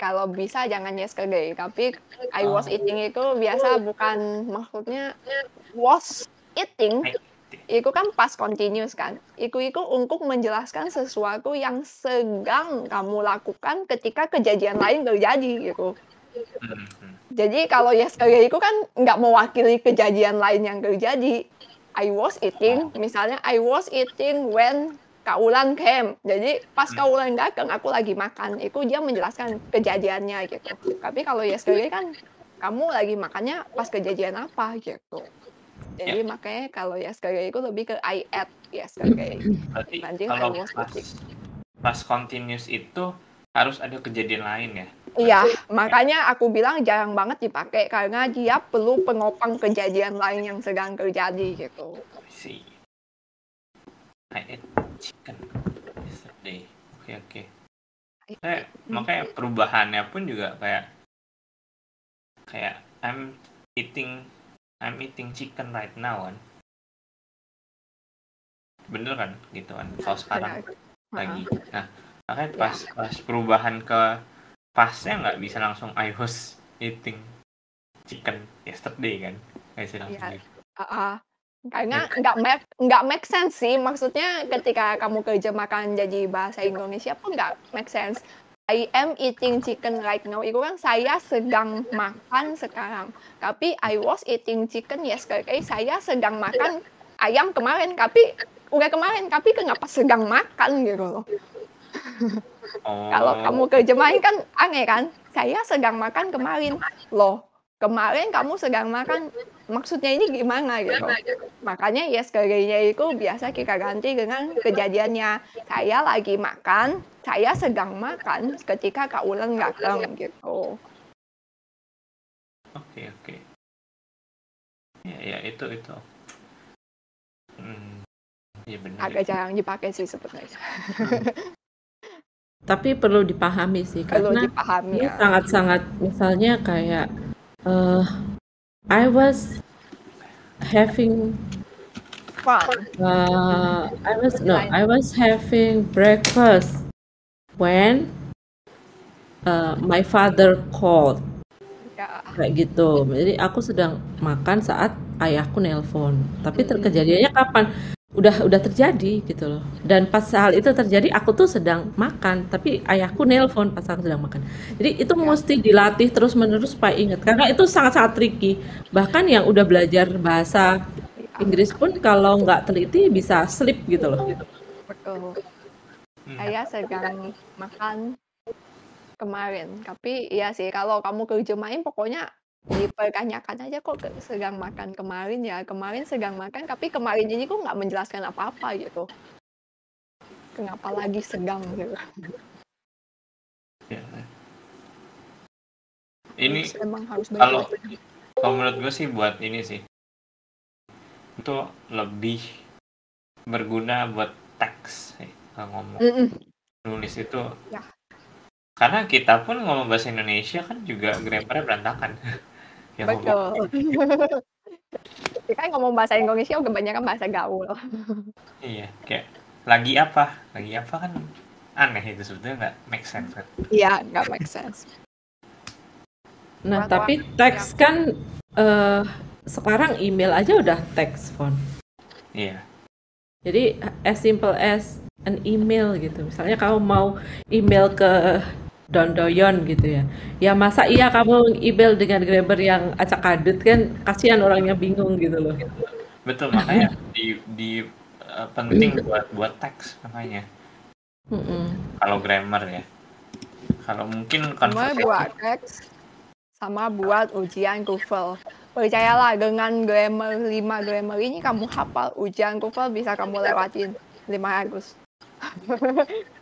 kalau bisa jangan yesterday, tapi I was Oh. eating itu biasa bukan maksudnya was eating itu kan past continuous kan. Itu itu untuk menjelaskan sesuatu yang sedang kamu lakukan ketika kejadian lain terjadi gitu. Hmm, hmm. Jadi kalau yesterday itu kan nggak mewakili kejadian lain yang terjadi. I was eating, misalnya I was eating when Kaulan came. Jadi pas Kaulan datang, aku lagi makan. Itu dia menjelaskan kejadiannya gitu. Tapi kalau yesterday kan kamu lagi makannya pas kejadian apa gitu. Jadi makanya kalau yesterday itu lebih ke I ate yesterday. berarti Dibanding kalau I was pas pas continuous itu harus ada kejadian lain ya Iya, makanya aku bilang jarang banget dipakai karena dia perlu penopang kejadian lain yang sedang terjadi gitu. si I ate chicken yesterday. Oke oke. Kayak- makanya perubahannya pun juga kayak kayak I'm eating I'm eating chicken right now kan? Bener kan? Gitu kan? Kalau sekarang Benar. lagi. Nah makanya pas pas perubahan ke pasnya nggak bisa langsung I was eating chicken yesterday kan? Nggak bisa langsung Iya. gitu. Ah, ah. karena nggak make nggak make sense sih. Maksudnya ketika kamu terjemahkan jadi bahasa Indonesia pun nggak make sense. I am eating chicken right now. Itu kan saya sedang makan sekarang. Tapi I was eating chicken yesterday. Saya sedang makan ayam kemarin. Tapi udah kemarin. Tapi kenapa sedang makan gitu loh Kalau kamu terjemahin kan aneh kan? Saya sedang makan kemarin. Loh, kemarin kamu sedang makan, maksudnya ini gimana gitu. Makanya yesterday-nya itu biasa kita ganti dengan kejadiannya. Saya lagi makan, saya sedang makan ketika Kak Ulan datang gitu. oke oke ya ya itu itu Iya benar. agak jarang dipakai sih sebenarnya. Tapi perlu dipahami sih Perlu karena dipahami ini ya. sangat-sangat misalnya kayak eh I was having Fun. uh, I was no. I was having breakfast when uh, my father called Ya. kayak gitu. Jadi aku sedang makan saat ayahku nelpon. Tapi ter- Mm-mm. kejadiannya kapan? Udah udah terjadi gitu loh. Dan pas hal itu terjadi aku tuh sedang makan, tapi ayahku nelpon pas aku sedang makan. Jadi itu Ya. mesti dilatih terus-menerus supaya ingat karena itu sangat-sangat tricky. Bahkan yang udah belajar bahasa Inggris pun kalau nggak teliti bisa slip gitu loh. Betul. Hmm. Saya sedang makan kemarin. Tapi iya sih kalau kamu terjemahin pokoknya dipertanyakan aja kok sedang makan kemarin ya. Kemarin sedang makan tapi kemarin ini kok nggak menjelaskan apa-apa gitu. Kenapa lagi sedang gitu. Ya. Ini emang harus kalau kalau menurut gue sih buat ini sih itu lebih berguna buat teks kalau ngomong Mm-mm. nulis itu Ya. karena kita pun ngomong bahasa Indonesia kan juga grammarnya berantakan ya Betul. Kita kan ngomong bahasa Indonesia kebanyakan bahasa gaul. iya kayak lagi apa lagi apa kan aneh itu sebetulnya nggak make sense kan Iya, nggak make sense. Nah, tapi teks kan eh sekarang email aja udah teks font. iya Jadi as simple as an email gitu. Misalnya kamu mau email ke Dondoyon gitu ya. Ya masa iya kamu email dengan grammar yang acak adut kan kasihan orangnya bingung gitu loh. betul makanya di di eh, penting buat buat teks makanya Mm-mm. kalau grammar ya kalau mungkin conversation buat teks sama buat ujian TOEFL. Percayalah dengan grammar 5 grammar ini kamu hafal ujian TOEFL bisa kamu lewatin 500.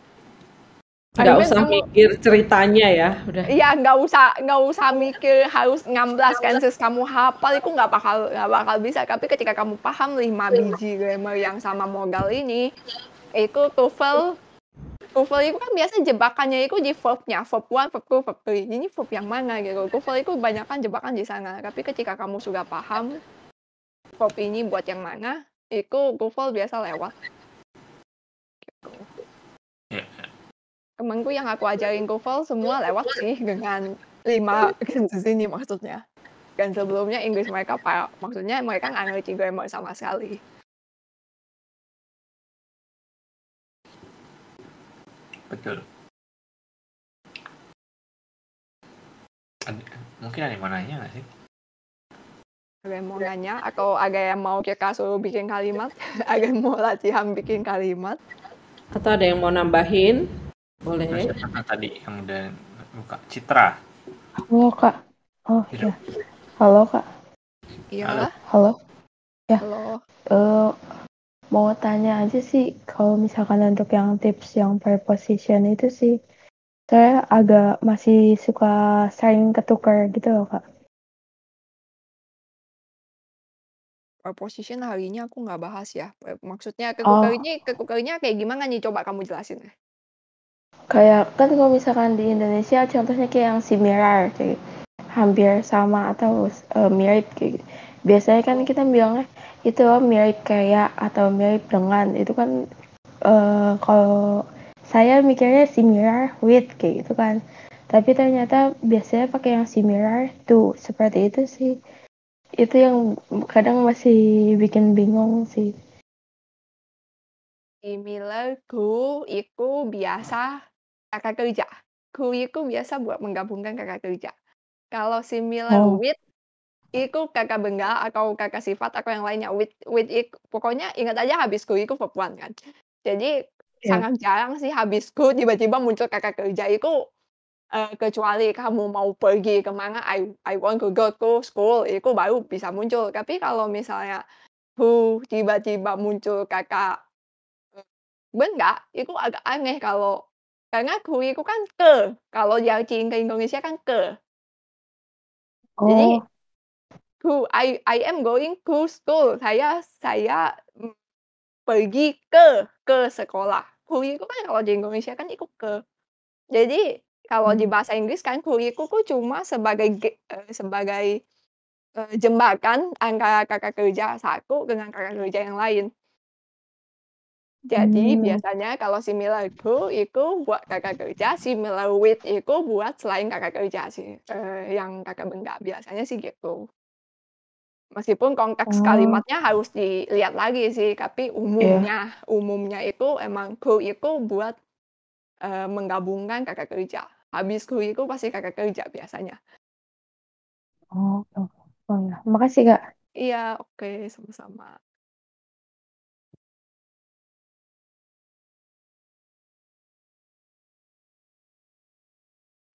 Nggak usah kamu- mikir ceritanya ya, udah. Iya, nggak usah nggak usah mikir harus 16 Kansas kamu hafal itu nggak bakal nggak bakal bisa. Tapi ketika kamu paham 5 biji grammar yang sama modal ini, itu TOEFL TOEFL itu kan biasa jebakannya itu di verb-nya, verb 1, verb 2, verb 3. Ini verb yang mana gitu. TOEFL itu banyak kan jebakan di sana. Tapi ketika kamu sudah paham verb ini buat yang mana, itu TOEFL biasa lewat. Gitu. Ya. Temanku yang aku ajarin TOEFL semua lewat sih dengan 5 Kansas ini maksudnya. Dan sebelumnya Inggris mereka parah. Maksudnya mereka nggak ngerti grammar sama sekali. betul mungkin ada yang mau nanya nggak sih Ada yang mau nanya atau ada yang mau kita suruh bikin kalimat? ada yang mau latihan bikin kalimat? Atau ada yang mau nambahin? Boleh. Siapa tadi yang udah buka Citra Halo kak. Oh Iya. iya. Halo kak. Iya, Halo. halo. Eh mau tanya aja sih kalau misalkan untuk yang tips yang preposition itu sih saya agak masih suka sering ketukar gitu loh kak. Preposition hari ini aku nggak bahas ya. Maksudnya Oh. kekuker ini kekukernya kayak gimana nih? Coba kamu jelasin. Kayak kan kalau misalkan di Indonesia contohnya kayak yang similar kayak hampir sama atau eh, mirip kayak gitu. Biasanya kan kita bilangnya itu mirip kayak atau mirip dengan itu kan eh, kalau saya mikirnya similar with kayak gitu kan. Tapi ternyata biasanya pakai yang similar to seperti itu sih. Itu yang kadang masih bikin bingung sih. Similar to itu biasa kata kerja. Itu biasa buat menggabungkan kata kerja. Kalau similar Oh. with itu kata benda atau kata sifat atau yang lainnya. With with itu, pokoknya ingat aja habis verb one kan. Jadi Ya. sangat jarang sih habis to tiba-tiba muncul kata kerja itu eh, kecuali kamu mau pergi ke mana I I want to go to school itu baru bisa muncul. Tapi kalau misalnya who tiba-tiba muncul kata benda itu agak aneh kalau karena who itu kan ke kalau diartikan ke Indonesia kan ke jadi Oh, who I I am going to school saya saya mm, pergi ke ke sekolah. Kuriku kan kalau di Indonesia kan itu ke. Jadi kalau di Hmm. bahasa Inggris kan kuriku cuma sebagai eee, sebagai, eee, jembatan antara kakak kerja satu dengan kakak kerja yang lain. Jadi Mmm. biasanya kalau similar to itu buat kakak kerja, similar with itu buat selain kakak kerja sih, eee, yang kakak benda, biasanya sih gitu. Meskipun konteks Oh. kalimatnya harus dilihat lagi sih, tapi Iya. umumnya umumnya itu emang to itu buat, eee, menggabungkan kakak kerja. Habis to itu pasti kakak kerja biasanya. Oh, oh. Oh ya, makasih, Kak. Iya, oke, sama-sama.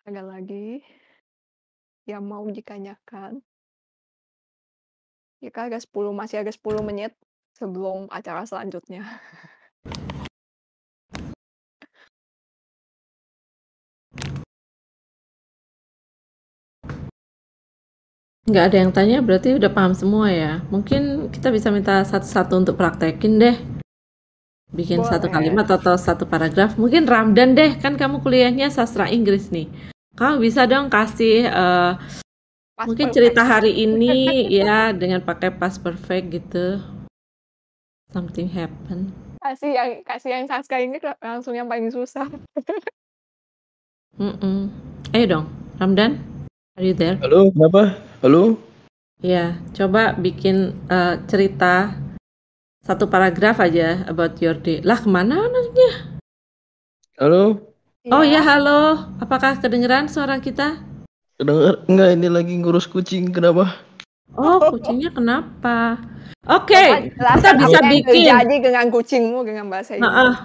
Ada lagi yang mau ditanyakan? Kita ada 10 masih ada 10 menit sebelum acara selanjutnya. Nggak ada yang tanya berarti udah paham semua ya. Mungkin kita bisa minta satu-satu untuk praktekin deh. Bikin satu Boleh. kalimat atau satu paragraf. Mungkin Ramdan deh, kan kamu kuliahnya sastra Inggris nih. Kamu bisa dong kasih eh, Past mungkin perfect. cerita hari ini ya dengan pakai past perfect gitu. Something happen. Kasih yang kasih yang sastra ini langsung yang paling susah. Mm-mm. Ayo dong, Ramdan. Are you there? Halo, kenapa? Halo? Ya, coba bikin eh, cerita satu paragraf aja about your day. Lah, ke mana anaknya? Halo? Oh Iya. ya, halo. Apakah kedengeran suara kita? Kedengar? Enggak, ini lagi ngurus kucing. Kenapa? Oh, kucingnya kenapa? Oke, kita jelaskan bisa bikin. terjadi dengan kucingmu dengan bahasa Inggris. Heeh.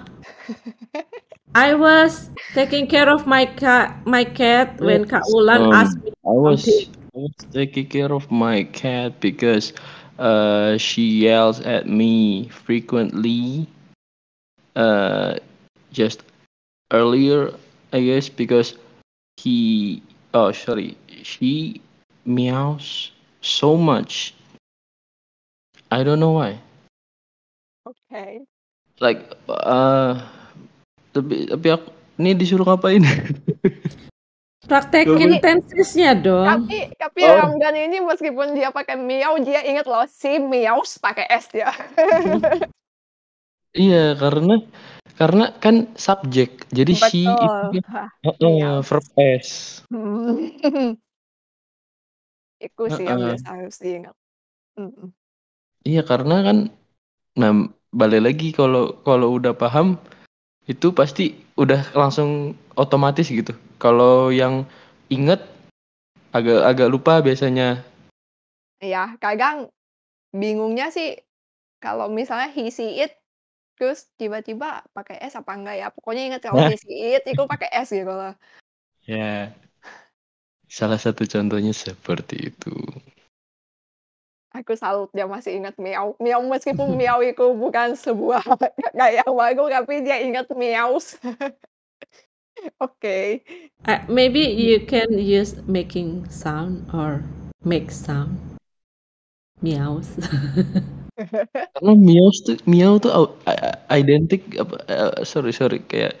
I was taking care of my cat, my cat when Kak Ulan Um, asked me I was. I was taking care of my cat because uh she yells at me frequently. Uh, just earlier, I guess, because he oh sorry, she meows so much. I don't know why. Oke. Like uh, tapi tapi aku ini disuruh ngapain? Praktekin tensesnya dong. Tapi tapi Oh. Ramdan ini meskipun dia pakai miau, dia ingat loh si miaus pakai S dia. Iya, karena karena kan subjek. Jadi she itu Betul. kan Hah, heeh, meows. verb S. Itu sih yang biasa harus diingat. Iya, karena kan nah balik lagi kalau kalau udah paham itu pasti udah langsung otomatis gitu. Kalau yang inget agak agak lupa biasanya. Iya, kadang bingungnya sih kalau misalnya he see it terus tiba-tiba pakai S apa enggak ya? Pokoknya ingat kalau Nah. he see it itu pakai S gitu loh. Ya. Salah satu contohnya seperti itu. Aku salut dia masih ingat miau. Miau meskipun miau itu bukan sebuah kayak baru tapi dia ingat miaus. Oke. Uh, maybe you can use making sound or make sound. Meows. Karena miau tuh miau tuh identik apa eh, sorry sorry kayak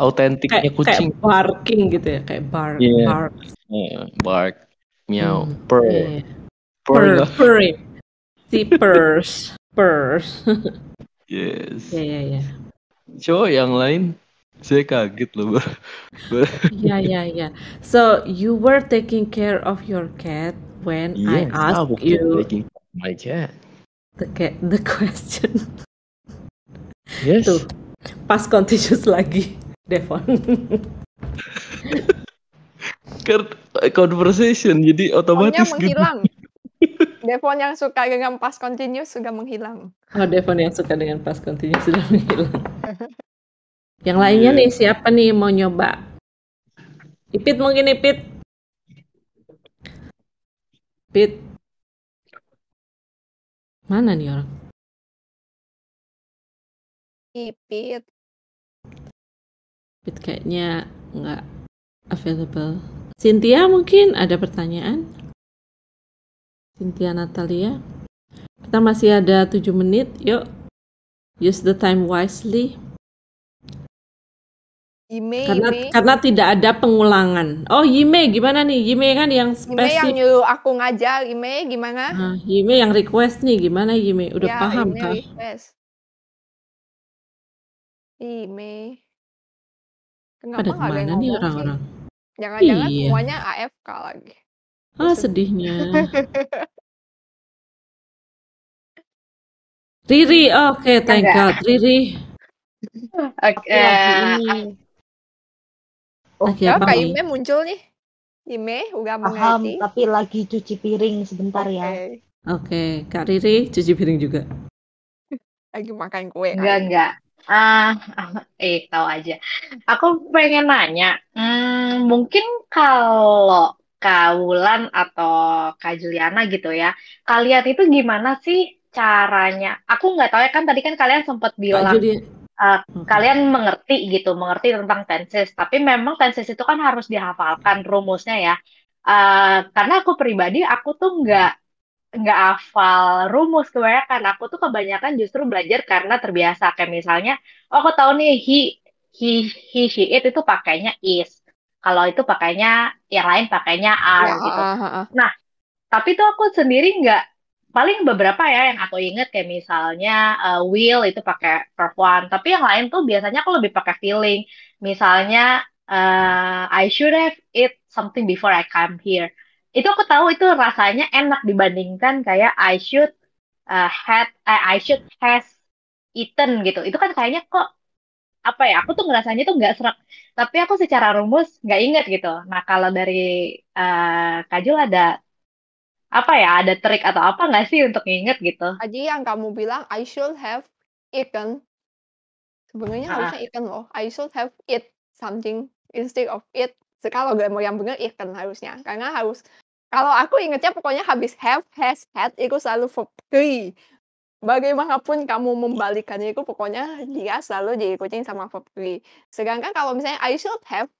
autentiknya kayak kucing. kayak barking gitu ya, kayak bark, Iya. bark. Eh, bark, meow, Hmm, purr, iya. purr Purr, purring. Si purrs, purrs. Yes. Ya ya ya. Cowok yang lain saya kaget loh. Bro. Ya ya ya. So you were taking care of your cat when I Yes, asked you taking my cat. The cat the question. Yes. Tuh, pas continuous lagi, Devon. Conversation jadi otomatis gitu. menghilang. Devon yang suka dengan past continuous sudah menghilang. Oh, Devon yang suka dengan pas continuous sudah menghilang. Yang lainnya Iya. nih siapa nih mau nyoba? Ipit mungkin Ipit. Ipit. Mana nih orang? Ipit. Ipit kayaknya nggak available. Cynthia mungkin ada pertanyaan? Cynthia Natalia. Kita masih ada 7 menit. Yuk. use the time wisely. Yime, Karena Yime. karena tidak ada pengulangan. Oh, Yime gimana nih? Yime kan yang Yime yang spesifik. nyuruh aku ngajar, Yime gimana? Nah, Yime yang request nih gimana Yime? Udah Ya, paham Yime kah? request. Yime. Kenapa Pada ke mana nih orang-orang? Jangan-jangan Iya. semuanya AFK lagi. Ah, Bosen. sedihnya. Riri, oke, thank Ada. God. Riri, Oke, ini. Lagi Ya, apa Kak nih? Yime muncul nih. Yime udah Paham, mengerti. tapi lagi cuci piring sebentar Oke. ya. Oke, Kak Riri cuci piring juga. Lagi makan kue enggak kali. enggak. Ah, eh tahu aja. Aku pengen nanya, hmm, mungkin kalau Kak Wulan atau Kak Juliana gitu ya, kalian itu gimana sih caranya? Aku nggak tahu ya kan tadi kan kalian sempat Kak bilang Eh, oke. kalian mengerti gitu, mengerti tentang tenses. Tapi memang tenses itu kan harus dihafalkan rumusnya ya. Eh, karena aku pribadi, aku tuh nggak nggak hafal rumus kebanyakan. Aku tuh kebanyakan justru belajar karena terbiasa. Kayak misalnya, oh aku tahu nih he, he, he, she, it itu pakainya is. Kalau itu pakainya, yang lain pakainya Ya, are gitu. ah, ah, ah. Nah, tapi tuh aku sendiri nggak, paling beberapa ya yang aku inget kayak misalnya uh, will itu pakai verb one. Tapi yang lain tuh biasanya aku lebih pakai feeling. Misalnya, uh, I should have eat something before I come here. Itu aku tahu itu rasanya enak dibandingkan kayak I should uh, had, eh, I should has eaten gitu. Itu kan kayaknya kok apa ya? Aku tuh ngerasanya tuh nggak serak. Tapi aku secara rumus nggak inget gitu. Nah kalau dari uh, Kajul ada apa ya? Ada trik atau apa nggak sih untuk nginget gitu? Tadi yang kamu bilang I should have eaten. Sebenarnya Ah, harusnya eaten loh. I should have eat something instead of eat. Kalau grammar yang benar eaten harusnya. Karena harus kalau aku ingetnya pokoknya habis have, has, had itu selalu verb three. Bagaimanapun kamu membalikannya itu pokoknya dia selalu diikutin sama verb three. Sedangkan kalau misalnya I should have,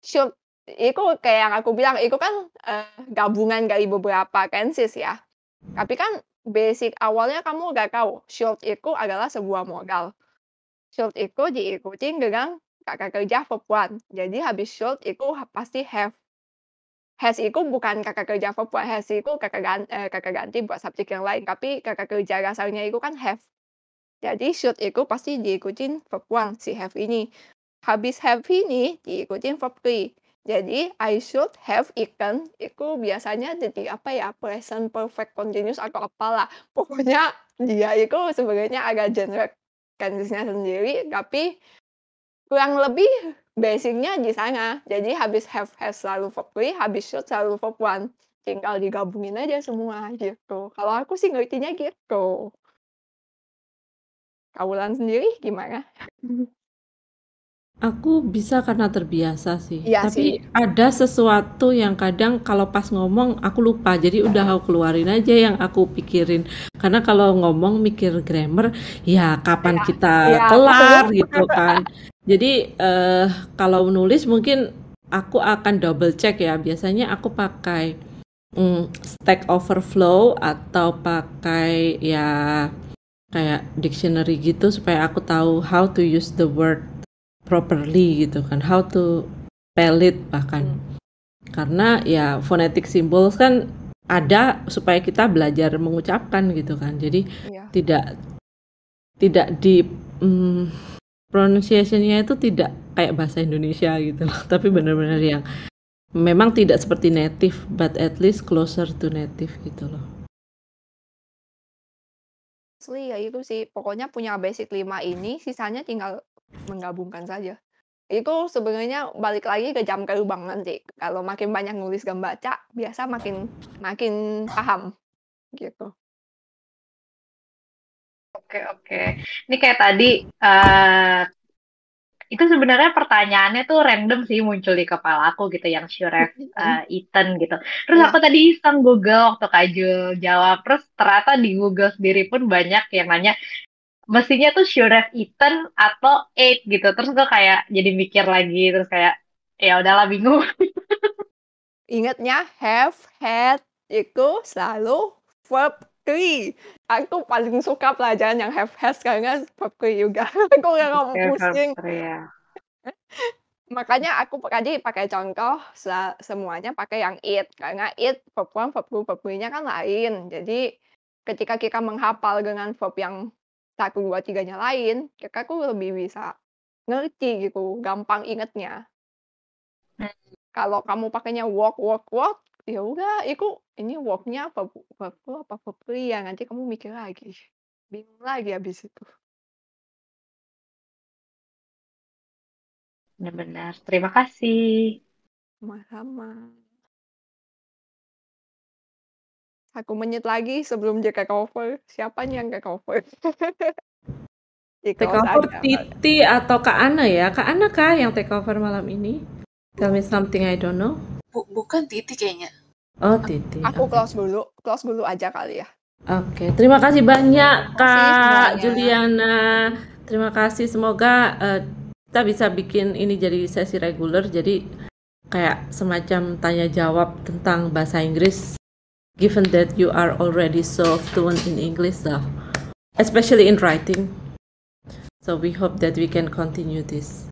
should itu kayak yang aku bilang itu kan eh, gabungan dari beberapa tenses ya. Tapi kan basic awalnya kamu udah tahu should itu adalah sebuah modal. Should itu diikutin dengan kata kerja one. Jadi habis should itu pasti have. Has itu bukan kata kerja one. Has itu kata ganti, eh, kata ganti buat subjek yang lain. Tapi kata kerja dasarnya itu kan have. Jadi should itu pasti diikutin one si have ini. Habis have ini diikutin verb. Jadi I should have eaten itu biasanya jadi apa ya present perfect continuous atau apalah. Pokoknya dia itu sebenarnya agak general tense-nya sendiri tapi kurang lebih basicnya di sana. Jadi habis have has selalu verb three, habis should selalu verb one. Tinggal digabungin aja semua gitu. Kalau aku sih ngertinya gitu. Kaulan sendiri gimana? Aku bisa karena terbiasa sih. Iya Tapi sih. ada sesuatu yang kadang kalau pas ngomong aku lupa. Jadi udah aku keluarin aja yang aku pikirin. Karena kalau ngomong mikir grammar, ya kapan Ya, kita ya, kelar betul. gitu kan. Jadi eh, kalau nulis mungkin aku akan double check ya. Biasanya aku pakai mm, Stack Overflow atau pakai ya kayak dictionary gitu supaya aku tahu how to use the word properly gitu kan. How to spell it bahkan. Karena ya phonetic symbols kan ada supaya kita belajar mengucapkan gitu kan. Jadi Iya. tidak tidak di mm, pronunciation-nya itu tidak kayak bahasa Indonesia gitu loh. Tapi benar-benar yang memang tidak seperti native but at least closer to native gitu loh. Asli ya itu sih. Pokoknya punya basic 5 ini, sisanya tinggal menggabungkan saja. Itu sebenarnya balik lagi ke jam terbang nanti. Kalau makin banyak nulis dan baca, biasa makin makin paham gitu. Oke, oke. Ini kayak tadi, eh itu sebenarnya pertanyaannya tuh random sih muncul di kepala aku gitu, yang should have eh, eaten gitu. Terus Iya. aku tadi iseng Google waktu Kak Jul jawab, terus ternyata di Google sendiri pun banyak yang nanya, mestinya tuh should have eaten atau ate gitu. Terus gue kayak jadi mikir lagi, terus kayak, ya udahlah bingung. Ingatnya have, had itu selalu verb verb Aku paling suka pelajaran yang have has karena verb juga. Aku nggak mau pusing. ya. Makanya aku tadi pakai contoh se- semuanya pakai yang it karena it verb one, verb two, verb three-nya kan lain. Jadi ketika kita menghafal dengan verb yang satu dua tiganya lain, kita aku lebih bisa ngerti gitu, gampang ingetnya. Hmm. Kalau kamu pakainya walk, walk, walk, ya udah, itu ini walk-nya verb, verb apa verb three ya nanti kamu mikir lagi, bingung lagi habis itu. Benar-benar. Terima kasih. Sama-sama. Satu menit lagi sebelum dia ke cover. Siapa nih yang ke cover? Take close over aja. Titi atau Kak Ana ya? Kak Ana kah yang take over malam ini? Tell me something I don't know. Bu- bukan Titi kayaknya. Oh, Titi. Aku Oke. close dulu. Close dulu aja kali ya. Oke, terima kasih banyak Terima kasih Kak semuanya. Juliana. Terima kasih. Semoga eh, kita bisa bikin ini jadi sesi reguler. Jadi kayak semacam tanya jawab tentang bahasa Inggris. Given that you are already so fluent in English, so especially in writing. So we hope that we can continue this.